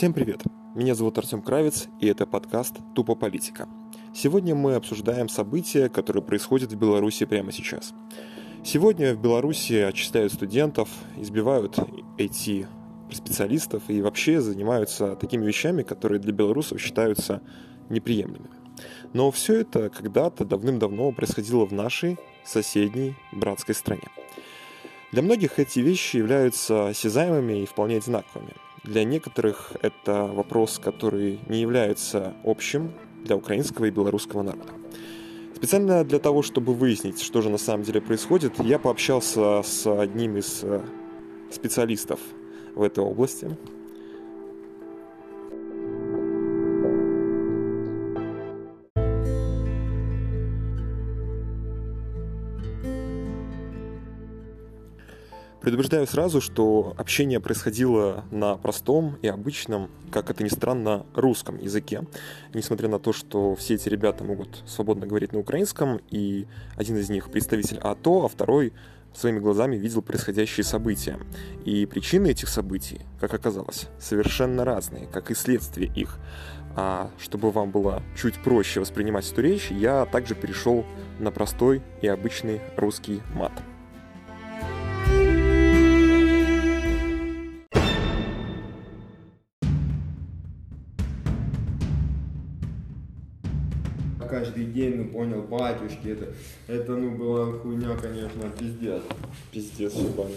Всем привет! Меня зовут Артем Кравец, и это подкаст «Тупо политика». Сегодня мы обсуждаем события, которые происходят в Беларуси прямо сейчас. Сегодня в Беларуси отчисляют студентов, избивают IT-специалистов и вообще занимаются такими вещами, которые для белорусов считаются неприемлемыми. Но все это когда-то давным-давно происходило в нашей соседней братской стране. Для многих эти вещи являются осязаемыми и вполне одинаковыми – для некоторых это вопрос, который не является общим для украинского и белорусского народа. Специально для того, чтобы выяснить, что же на самом деле происходит, я пообщался с одним из э, специалистов в этой области, Предупреждаю сразу, что общение происходило на простом и обычном, как это ни странно, русском языке. Несмотря на то, что все эти ребята могут свободно говорить на украинском, и один из них представитель АТО, а второй своими глазами видел происходящие события. И причины этих событий, как оказалось, совершенно разные, как и следствие их. А чтобы вам было чуть проще воспринимать эту речь, я также перешел на простой и обычный русский мат. Каждый день, ну понял, батюшки, это, это ну была хуйня, конечно, пиздец. Пиздец, ебаный.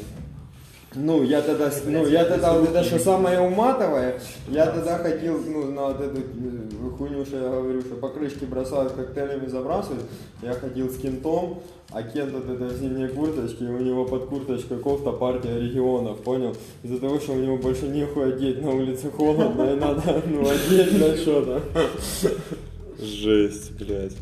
Ну, я тогда, ну, я тогда, вот это что самое уматовое, я тогда ходил, ну, на вот эту э, хуйню, что я говорю, что по крышке бросают, коктейлями забрасывают, я ходил с кентом, а кент вот это в зимней курточке, у него под курточкой кофта партия регионов, понял? Из-за того, что у него больше нехуй одеть, на улице холодно, и надо, ну, одеть на что-то. Жесть, блядь.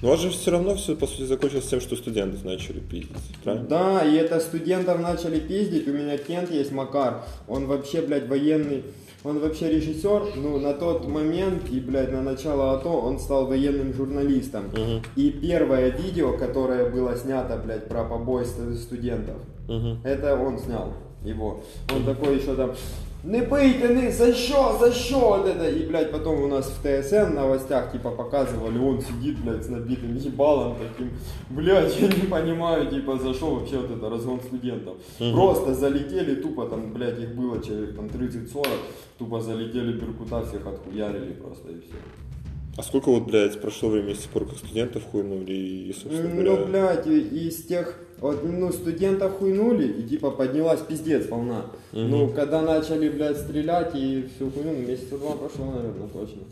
Но у вас же все равно все, по сути, закончилось тем, что студентов начали пиздить, правильно? Да, и это студентов начали пиздить. У меня Кент есть, Макар. Он вообще, блядь, военный. Он вообще режиссер, ну, на тот момент, и, блядь, на начало АТО он стал военным журналистом. Угу. И первое видео, которое было снято, блядь, про побойство студентов, угу. это он снял его. Он такой еще там, не пийте, не, за що, за що? И, блядь, потом у нас в ТСН новостях, типа, показывали, он сидит, блядь, с набитым ебалом таким, блядь, я не понимаю, типа, за что вообще вот это разгон студентов. Просто залетели, тупо там, блядь, их было человек там 30-40, тупо залетели, беркута всех отхуярили просто и все. А сколько вот, блядь, прошло времени с тех пор, как студентов хуйнули и, собственно Ну, говоря... блядь, и- из тех, вот, ну, студентов хуйнули, и, типа, поднялась пиздец волна. Мгм. Ну, когда начали, блядь, стрелять, и всю хуйню, ну, месяца два прошло, наверное, точно.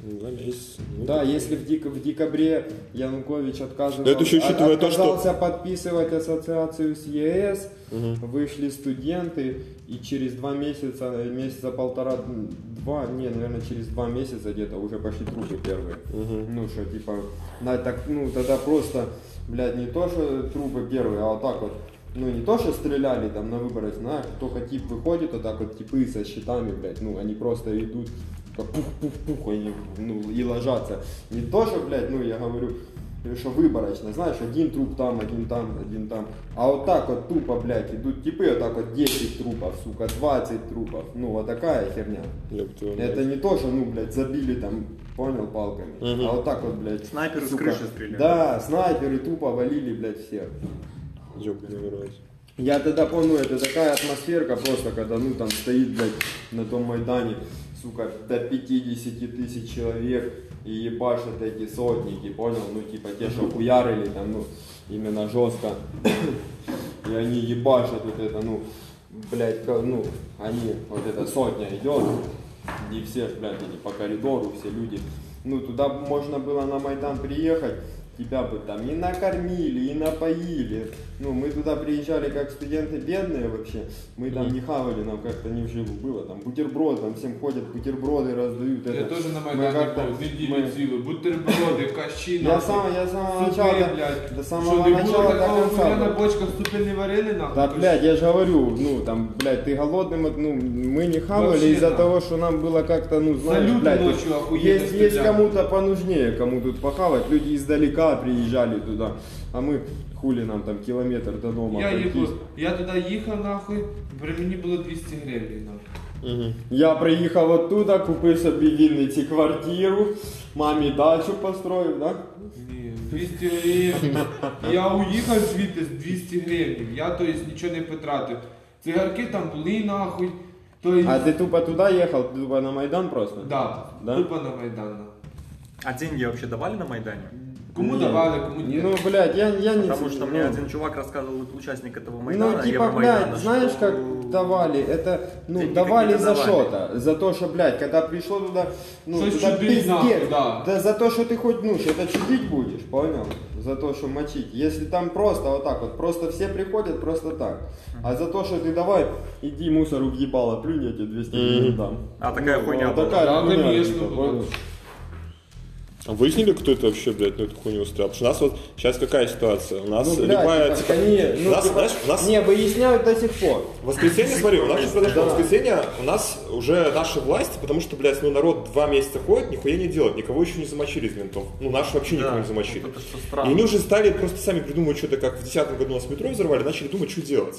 Два месяца. Ну, Да, если в, дек- в декабре Янукович отказывал, Но это еще учитывая от- то, что- отказался подписывать ассоциацию с ЕС, Мгм. вышли студенты, и через два месяца, месяца полтора, два, не, наверное, через два месяца где-то уже пошли трупы первые. Мгм. Ну, что, типа, на, так, ну, тогда просто, блядь, не то, что трупы первые, а вот так вот, ну, не то, что стреляли там на выборах, знаешь, только тип выходит, вот так вот, типы со щитами, блядь, ну, они просто идут, как пух-пух-пух, они, ну, и ложатся. Не то, что, блядь, ну, я говорю, что выборочно, знаешь, один труп там, один там, один там. А вот так вот тупо, блядь, идут типы, вот так вот 10 трупов, сука, 20 трупов. Ну, вот такая херня. Это не то, что, ну, блядь, забили там, понял, палками. Мгм. А вот так вот, блядь. Снайперы с сука. крыши стреляли. Да, снайперы тупо валили, блядь, всех. Ёбаный в рот. Я тогда помню, это такая атмосферка просто, когда, ну, там стоит, блядь, на том Майдане, сука, до 50 тысяч человек, и ебашат эти сотники, понял? Ну, типа, те, что хуярили там, ну, именно жестко. И они ебашат вот это, ну, блядь, ну, они, вот эта сотня идет, и все, блядь, эти по коридору, все люди. Ну, туда можно было на Майдан приехать, тебя бы там и накормили, и напоили. Ну, мы туда приезжали как студенты бедные вообще. Мы там не хавали, нам как-то не вживу было. Там бутерброд, там всем ходят, бутерброды раздают. Я это. тоже на Мы Майдані как-то- був, неділю мы- цілу, бутерброди, кащі, Я сам, я с самого супи, начала, до- блядь. до Що самого не було начала до такого конца. хуя на был. бочках супи не варили, нахуй? Да, блядь, я же говорю, ну, там, блядь, ты голодным, вот, ну, мы не хавали Вообще, из-за да. того, что нам было как-то, ну, знаешь, Салюты блядь, ночью тут охуенно есть, есть стреляли. кому-то понужнее, кому тут похавать, люди издалека приезжали туда, а мы, хули нам там километр до дома Я, пройтись. їхав, я туди їхав, нахуй, при мені було 200 гривень, нахуй. Я приїхав оттуда, купив собі в Вінниці квартиру, мамі дачу построїв, да? Ні, 200 гривень. Я уїхав звідти з 200 гривень. Я то есть, нічого не потратив. Цигарки там були нахуй. То есть, А ти тупо туди їхав, тупо на Майдан просто? да, Да? тупо на Майдан. А деньги вообще давали на Майдане? Кому давали, кому ні. Ну, блядь, я, я не... Потому что ну, мне один чувак рассказывал, участник этого Майдана, Ну, типа, блядь, знаешь, что- как давали? Это, ну, Деньги давали за что-то. За то, что, блядь, когда пришло туда, ну, Что туда чудить нахуй, пиздец. да. за то, что ты хоть, ну, что это чудить будешь, понял? За то, что мочить. Если там просто вот так вот, просто все приходят просто так. А за то, что ты давай, иди мусору въебало, плюнь, я тебе 200 гривен дам. А, такая Ну, хуйня была. Такая Да, хуйня, конечно, типа? А выяснили, кто это вообще, блядь, ну эту хуйню устроил? Потому что у нас вот сейчас какая ситуация? У нас Ну, блядь, любая... типа, типа, они, ну, нас, типа, знаешь, у нас Не, выясняют до сих пор. В воскресенье, смотри, у нас сейчас произошло Да. воскресенье, у нас уже наши власти, потому что, блядь, ну народ два месяца ходит, нихуя не делает, никого еще не замочили из ментов. Ну, наши вообще никого Да, не замочили. вот это что И они уже стали просто сами придумывать что-то, как в 2010 году у нас метро взорвали, начали думать, что делать.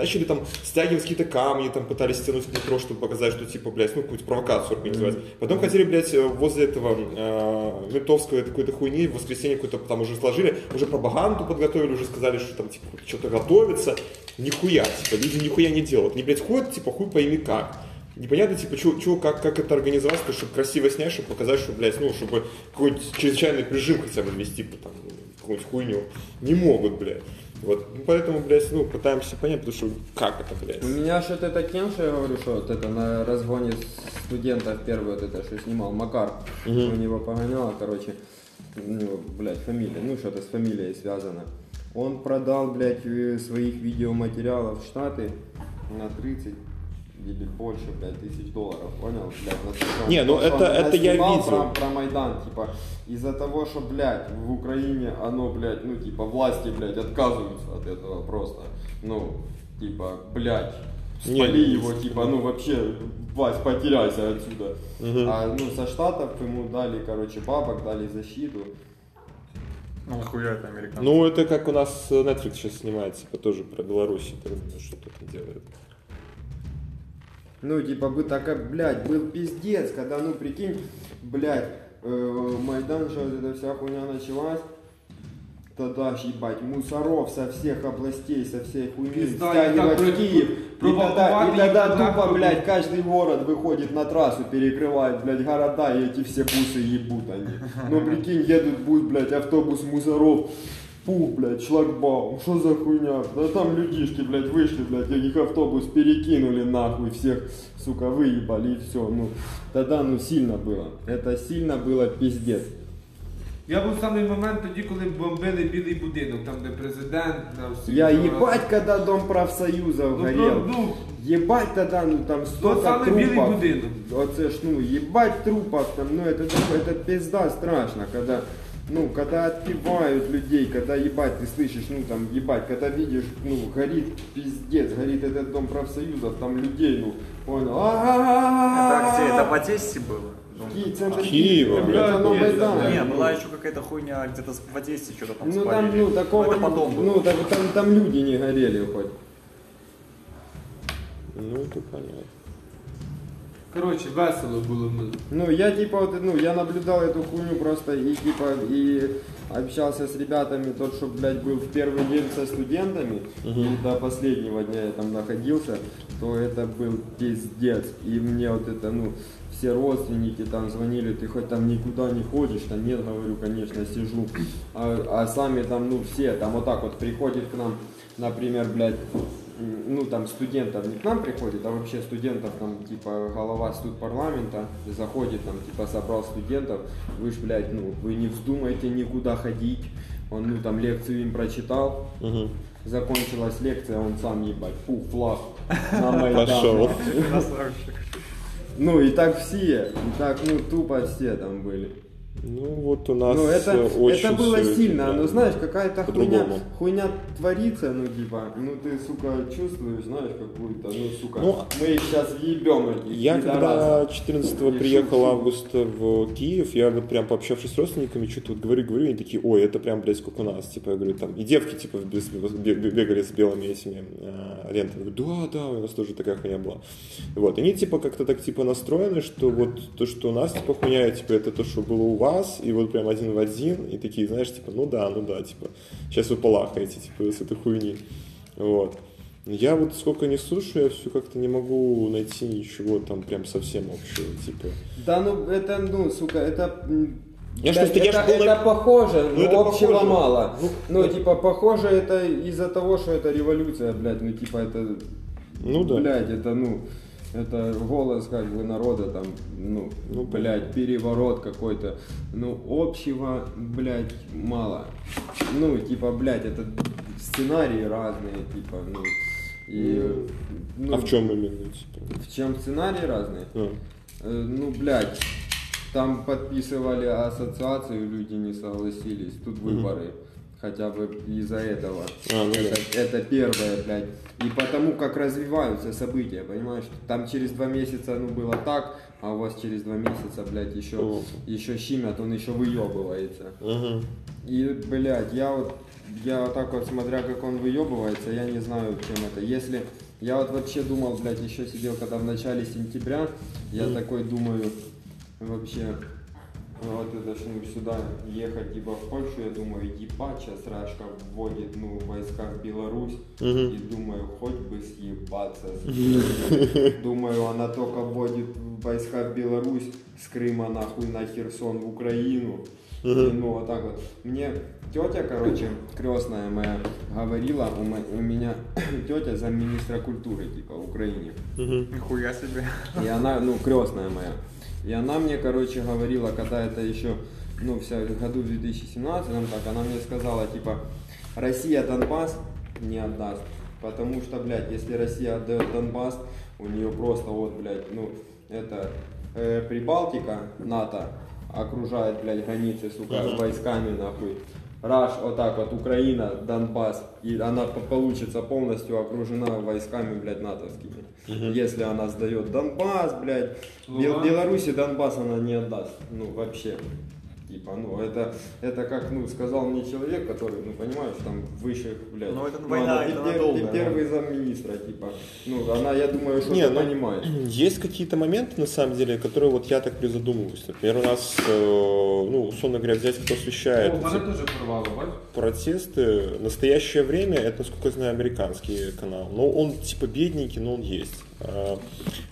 Начали там стягивать какие-то камни, там пытались стянуть в метро, чтобы показать, что типа, блядь, ну какую-то провокацию организовать. Потом хотели, блядь, возле этого э, ментовского какой-то хуйни в воскресенье какой-то там уже сложили, уже пропаганду подготовили, уже сказали, что там типа что-то готовится. Нихуя, типа, люди нихуя не делают. Они, блядь, ходят, типа, хуй пойми как. Непонятно, типа, чё, чё, как, как это организовать, чтобы красиво снять, чтобы показать, что, блядь, ну, чтобы какой-нибудь чрезвычайный режим хотя бы ввести, там, какую-нибудь хуйню. Не могут, блядь. Вот, ну, поэтому, блядь, ну, пытаемся понять, потому что как это, блядь. У меня что-то это тем, что я говорю, что вот это на разгоне студентов первый вот это, что снимал, Макар, у него погоняло, короче, у него, блядь, фамилия, ну что-то с фамилией связано. Он продал, блядь, э, своих видеоматериалов в Штаты на 30 или больше, блядь, тысяч долларов, понял, блядь, Не, ну это- это я видел. Про, про Майдан, типа, из-за того, что, блядь, в Украине оно, блядь, ну, типа, власти, блядь, отказываются от этого просто, ну, типа, блядь, спали не его, типа, ну, вообще, Вась, потеряйся отсюда. А, ну, со Штатов ему дали, короче, бабок, дали защиту. Ну, нахуя это американцы? Ну, это как у нас э, Netflix сейчас снимает, типа, тоже про Беларусь, что-то там делает. Ну, типа, бы такая, блядь, был пиздец, когда, ну, прикинь, блядь, э, Майдан, что вот эта вся хуйня началась, тогда, ж, ебать, мусоров со всех областей, со всей хуйни Пизда, стягивать в Киев. И тогда, и тогда тупо, блядь, каждый город выходит на трассу, перекрывает, блядь, города, и эти все бусы ебут они. Ну, прикинь, едут, будет, блядь, автобус мусоров, Пух, блядь, шлагбаум, что за хуйня? Да там людишки, блядь, вышли, блядь, их автобус перекинули нахуй, всех, сука, выебали и все. Ну, тогда, ну, сильно было. Это сильно было пиздец. Я був самий момент тоді, коли бомбили білий будинок, там де президент, на всі. Я ебать, когда дом профсоюзов Ну, горел. ну, Ебать тогда, ну там столько самый белый трупов. будинок. Оце ж, ну, ебать трупов там, ну это, такое- это пизда страшно, когда, ну, когда отпивают людей, когда ебать, ты слышишь, ну там, ебать, когда видишь, ну, горит пиздец, горит этот дом профсоюзов, там людей, ну, понял, Это где? Это в Одессе было? Ну, центр Киева, да, Не, была еще какая-то хуйня где-то в Одессе, что-то там Ну там, ну, такого, это потом было. ну, так, там, там люди не горели хоть. Ну, это понятно. Коротше, весело було. ну. Ну, я типа вот, ну, я наблюдал эту хуйню просто и типа, и общался с ребятами, тот, что, блядь, был в первый день со студентами, и до последнего дня я там находился, то это был пиздец. И мне вот это, ну, все родственники там звонили, ты хоть там никуда не ходишь, да нет, говорю, конечно, сижу. А, а сами там, ну, все, там вот так вот приходит к нам, например, блядь, ну там студентов не к нам приходит, а вообще студентов там типа голова студ парламента заходит там типа собрал студентов, вы ж блядь, ну вы не вздумайте никуда ходить, он ну там лекцию им прочитал, закончилась лекция, он сам ебать, фу, флаг на Майдан. Пошел. Ну и так все, и так ну тупо все там были. Ну вот у нас Ну, это, очень это было сильно, да. но знаешь, какая-то хуйня, хуйня творится, ну, типа, ну, ты, сука, чувствуешь, знаешь, какую-то, ну, сука, Ну, мы их сейчас въебем, этих Я когда пидорасов. 14 И приехал августа в Киев, я вот прям пообщавшись с родственниками, что-то вот говорю, говорю, они такие, ой, это прям, блядь, как у нас, типа, я говорю, там, и девки, типа, бегали с белыми этими э, лентами, да, да, у нас тоже такая хуйня была. Вот, они, типа, как-то так, типа, настроены, что вот то, что у нас, типа, хуйня, типа, это то, что было у вас, и вот прям один в один, и такие, знаешь, типа, ну да, ну да, типа, сейчас вы полахаете, типа, с этой хуйни. Вот. Я вот сколько не слушаю, я все как-то не могу найти ничего там прям совсем общего, типа. Да, ну, это, ну, сука, это... Я ж блядь, просто- я это, это похоже, Ну, но это общего похоже. мало. Ну, Ну, да. типа, похоже это из-за того, что это революция, блядь, ну, типа, это... Ну да. Блядь, это, ну, это голос, как бы, народа, там, ну, Ну, блядь, переворот какой-то. Ну, общего, блядь, мало. Ну, типа, блядь, это сценарии разные, типа, ну, и... ну, а в чем именно, типа? В чем сценарии разные? А. Э, Ну, блядь, там подписывали ассоциацию, люди не согласились. Тут выборы. Хотя бы из-за этого. А, ну это, это первое, блядь. И потому как развиваются события, понимаешь? Там через два месяца, ну, было так, а у вас через два месяца, блядь, еще, О. еще щимят, он еще выебывается. Ага. И, блядь, я вот, я вот так вот, смотря как он выебывается, я не знаю, чем это. Если, я вот вообще думал, блядь, еще сидел, когда в начале сентября, я такой думаю, вообще, вот это ж, ну, сюда ехать, типа, в Польшу, я думаю, ебать, сейчас Рашка вводит, ну, войска в Беларусь, и думаю, хоть бы съебаться. Думаю, она только вводит войска в Беларусь, с Крыма нахуй на Херсон в Украину. И, ну, вот так вот. Мне тетя, короче, крестная моя, говорила, у, мо- у меня тетя замминистра культуры, типа, в Украине. Нихуя себе. И она, ну, крестная моя. И она мне, короче, говорила, когда это еще, ну, вся году в 2017, так, она мне сказала, типа, Россия Донбасс не отдаст. Потому что, блядь, если Россия отдает Донбасс, у нее просто вот, блядь, ну, это э, Прибалтика, НАТО, окружает, блядь, границы, сука, войсками, нахуй. Раш, вот так вот, Украина, Донбасс, и она по- получится полностью окружена войсками, блядь, натовскими. Если она сдает Донбасс, блядь, Бел-. Беларуси Донбасс она не отдаст, ну, вообще. Типа, ну, это, это как, ну, сказал мне человек, который, ну, понимаешь, там, выше, блядь. Ну, это война, она это пер- надолго. Первый замминистра, типа. Ну, она, я думаю, что Не, это ну, понимает. Есть какие-то моменты, на самом деле, которые вот я так призадумываюсь. Например, у нас, э, ну, условно говоря, взять, кто освещает О, эти теж порвало, протесты. Настоящее время, это, насколько я знаю, американский канал. Но он типа бедненький, но он есть. А,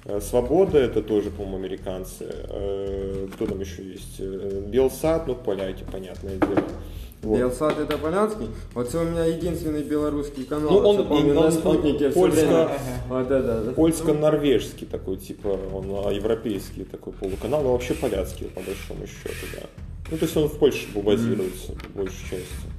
а, Свобода, это тоже, по-моему, американцы. Э, Кто там еще есть? Э, Белсат, ну, поляки, понятное дело. Вот. Белсат это полянский. Вот у меня единственный белорусский канал. Ну, он- помню, он- на спутнике польско-. Вот это. да. Польско-норвежский такой, типа, он а, европейский такой полуканал, но вообще поляцкий, по большому счету, да. Ну, то есть он в Польше базируется, большей частью.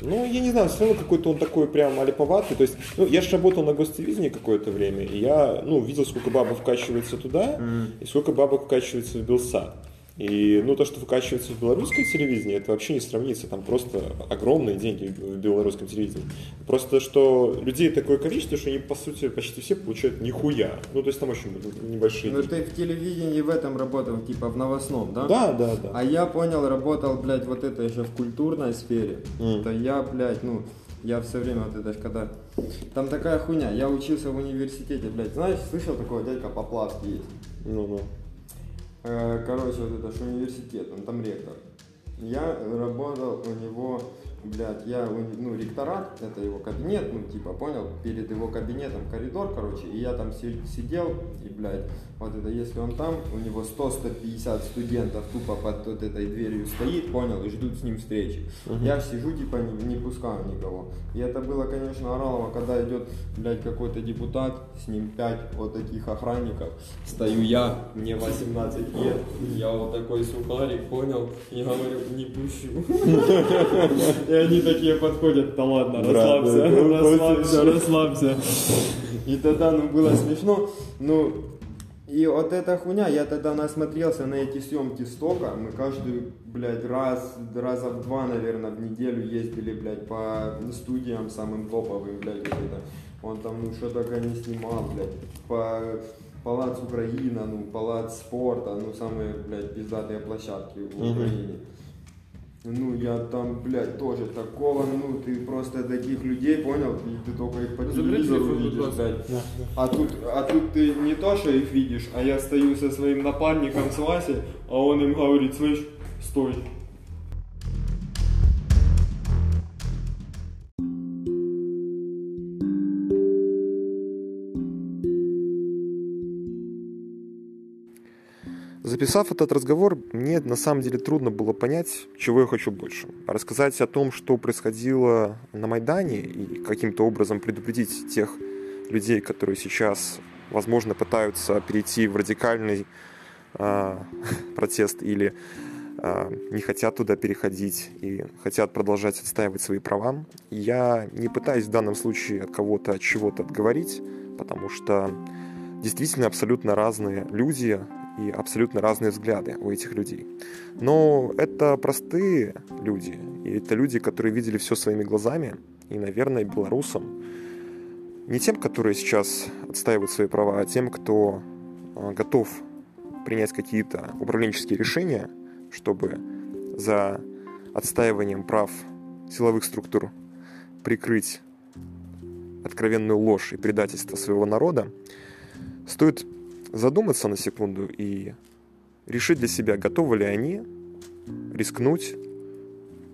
Ну, я не знаю, все равно какой-то он такой прям алиповатый. То есть, ну, я же работал на гостелевидении какое-то время, и я, ну, видел, сколько бабок вкачивается туда, и сколько бабок вкачивается в Белсат. И, ну, то, что выкачивается в белорусское телевидение, это вообще не сравнится. Там просто огромные деньги в белорусском телевидении. Просто, что людей такое количество, что они, по сути, почти все получают нихуя. Ну, то есть там очень небольшие Ну ты в телевидении в этом работал, типа в новостном, да? Да, да, да. А я понял, работал, блядь, вот это еще в культурной сфере. М. То я, блядь, ну, я все время вот это когда... Там такая хуйня, я учился в университете, блядь, знаешь, слышал такого дядька Поплавский есть? Ну, ну. Э, Короче, вот это ж университет, он там ректор. Я работал у него, блядь, я, ну, ректорат, это его кабинет, ну, типа, понял, перед его кабинетом коридор, короче, и я там си- сидел, и, блядь, вот это, если он там, у него 100-150 студентов тупо под вот этой дверью стоит, понял, и ждут с ним встречи. Я сижу, типа, не, не пускаю никого. И это было, конечно, оралово, когда идет, блядь, какой-то депутат, с ним 5 вот таких охранников, стою я, мне 18 лет, я вот такой сухарик, понял, и говорю, не пущу. И они такие подходят, да ладно, расслабься, ну, расслабься, расслабься. И тогда, ну, было смешно, ну, И вот эта хуйня, я тогда насмотрелся на эти съемки стока, мы каждый, блядь, раз, раза в два, наверное, в неделю ездили, блядь, по студиям самым топовым, блядь, какой-то. Он там, ну, что только не снимал, блядь, по Палац Украина, ну, Палац спорта, ну, самые, блядь, пиздатые площадки в. Украине. Ну, я там, блядь, тоже такого, ну, ты просто таких людей, понял, и ты только их по телевизору видишь, будь ласка. блядь. А тут, а тут ты не то, что их видишь, а я стою со своим напарником с Васей, а он им говорит, слышь, стой. Записав этот разговор, мне на самом деле трудно было понять, чего я хочу больше. Рассказать о том, что происходило на Майдане и каким-то образом предупредить тех людей, которые сейчас, возможно, пытаются перейти в радикальный а, протест или а, не хотят туда переходить и хотят продолжать отстаивать свои права. Я не пытаюсь в данном случае от кого-то от чего-то отговорить, потому что действительно абсолютно разные люди и абсолютно разные взгляды у этих людей. Но это простые люди, и это люди, которые видели все своими глазами, и, наверное, белорусам, не тем, которые сейчас отстаивают свои права, а тем, кто а, готов принять какие-то управленческие решения, чтобы за отстаиванием прав силовых структур прикрыть откровенную ложь и предательство своего народа, стоит задуматься на секунду и решить для себя, готовы ли они рискнуть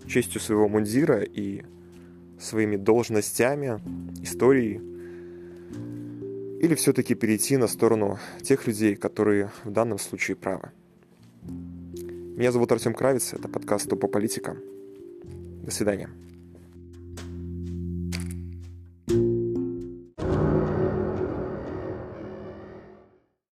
честью своего мундира и своими должностями, историей, или все-таки перейти на сторону тех людей, которые в данном случае правы. Меня зовут Артем Кравец, это подкаст «Тупо политика». До свидания.